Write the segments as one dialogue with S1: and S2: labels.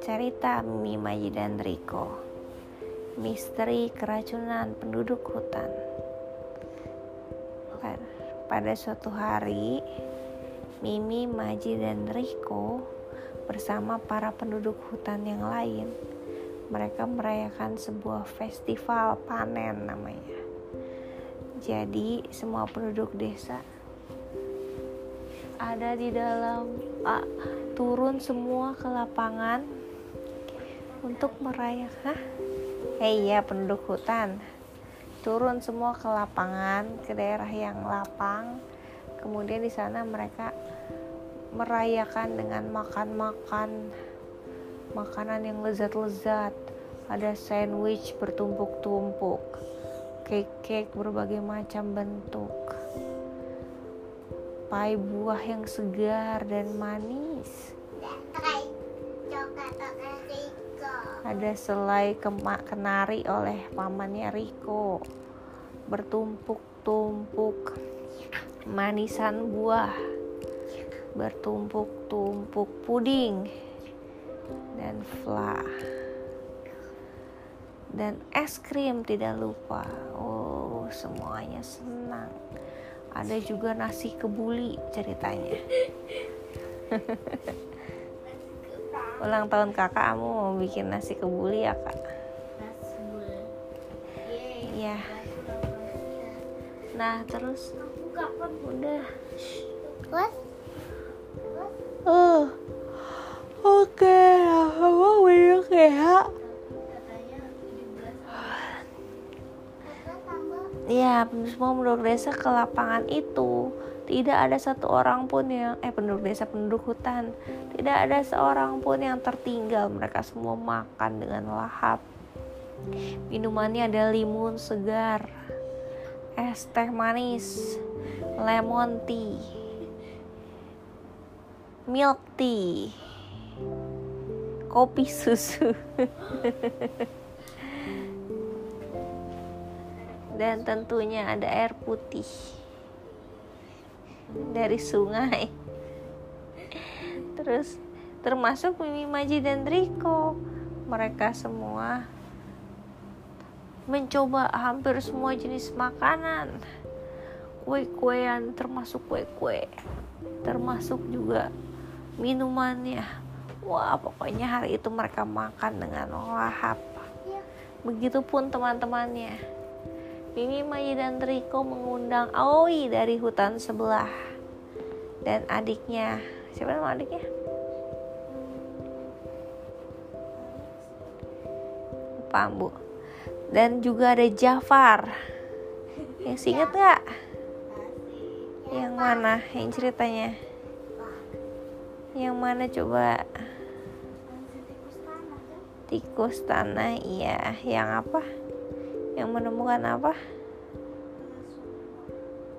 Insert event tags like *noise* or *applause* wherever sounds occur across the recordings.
S1: Cerita Mimi Maji dan Riko. Misteri keracunan penduduk hutan. Pada suatu hari Mimi, Maji, dan Riko bersama para penduduk hutan yang lain mereka merayakan sebuah festival panen namanya. Jadi semua penduduk desa ada di dalam ah, turun semua ke lapangan untuk merayakan eh iya penduduk hutan. Turun semua ke lapangan ke daerah yang lapang. Kemudian di sana mereka merayakan dengan makan-makan makanan yang lezat-lezat. Ada sandwich bertumpuk-tumpuk cake-cake berbagai macam bentuk pai buah yang segar dan manis. Ada selai kemak kenari oleh pamannya Riko bertumpuk-tumpuk manisan buah. Bertumpuk-tumpuk puding dan fla dan es krim tidak lupa. Oh semuanya senang ada juga nasi kebuli ceritanya. *laughs* Ulang tahun kakak kamu mau bikin nasi kebuli ya kak? Iya. Nah terus? Udah. What Semua penduduk desa ke lapangan itu tidak ada satu orang pun yang eh penduduk desa penduduk hutan tidak ada seorang pun yang tertinggal. Mereka semua makan dengan lahap. Minumannya ada limun segar. Es teh manis. Lemon tea. Milk tea. Kopi susu *laughs* dan tentunya ada air putih dari sungai. Terus termasuk Mimi Maji dan Riko. Mereka semua mencoba hampir semua jenis makanan. Kue-kuean termasuk kue-kue termasuk juga minumannya. Wah pokoknya hari itu mereka makan dengan lahap. Begitupun teman-temannya Mimi, Maji, dan Riko mengundang Aoi dari hutan sebelah dan adiknya. Siapa nama adiknya? Lupa, Bu. Dan juga ada Jafar. Yang inget gak? Yang mana? Yang ceritanya? Yang mana coba? Tikus tanah, iya. Yang apa? Yang menemukan apa?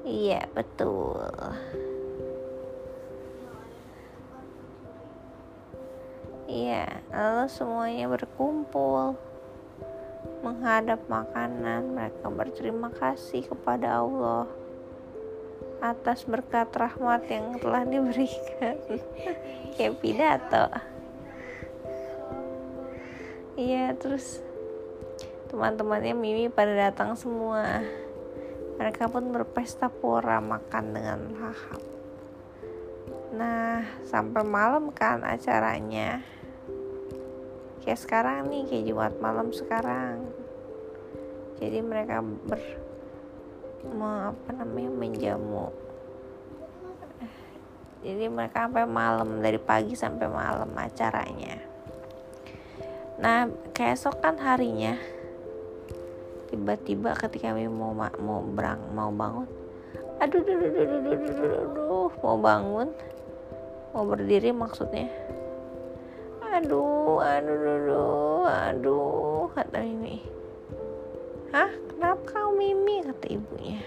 S1: Iya, betul. Iya, lalu semuanya berkumpul menghadap makanan. Mereka berterima kasih kepada Allah atas berkat rahmat yang telah diberikan. *laughs* Kayak pidato. Iya, terus Teman-temannya Mimi pada datang semua. Mereka pun berpesta pora makan dengan lahap. Nah, sampai malam kan acaranya. Kayak sekarang nih, kayak Jumat malam sekarang. Jadi mereka ber me, apa namanya menjamu jadi mereka sampai malam dari pagi sampai malam acaranya nah keesokan harinya tiba-tiba ketika kami mau mau berang mau bangun aduh aduh, aduh, aduh, aduh, aduh, aduh, mau bangun mau berdiri maksudnya. Aduh aduh aduh aduh kata Mimi. Hah? Kenapa kau Mimi? kata ibunya.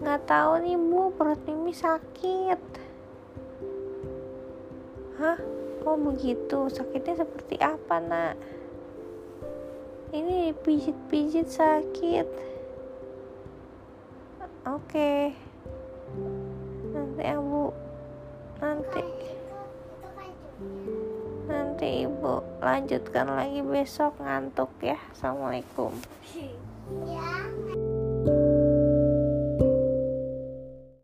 S1: Nggak tahu nih bu perut Mimi sakit. Hah? Oh begitu? Sakitnya seperti apa nak ini pijit-pijit sakit. Oke. Okay. nanti ya bu. Nanti. Nanti ibu lanjutkan lagi besok ngantuk ya. Assalamualaikum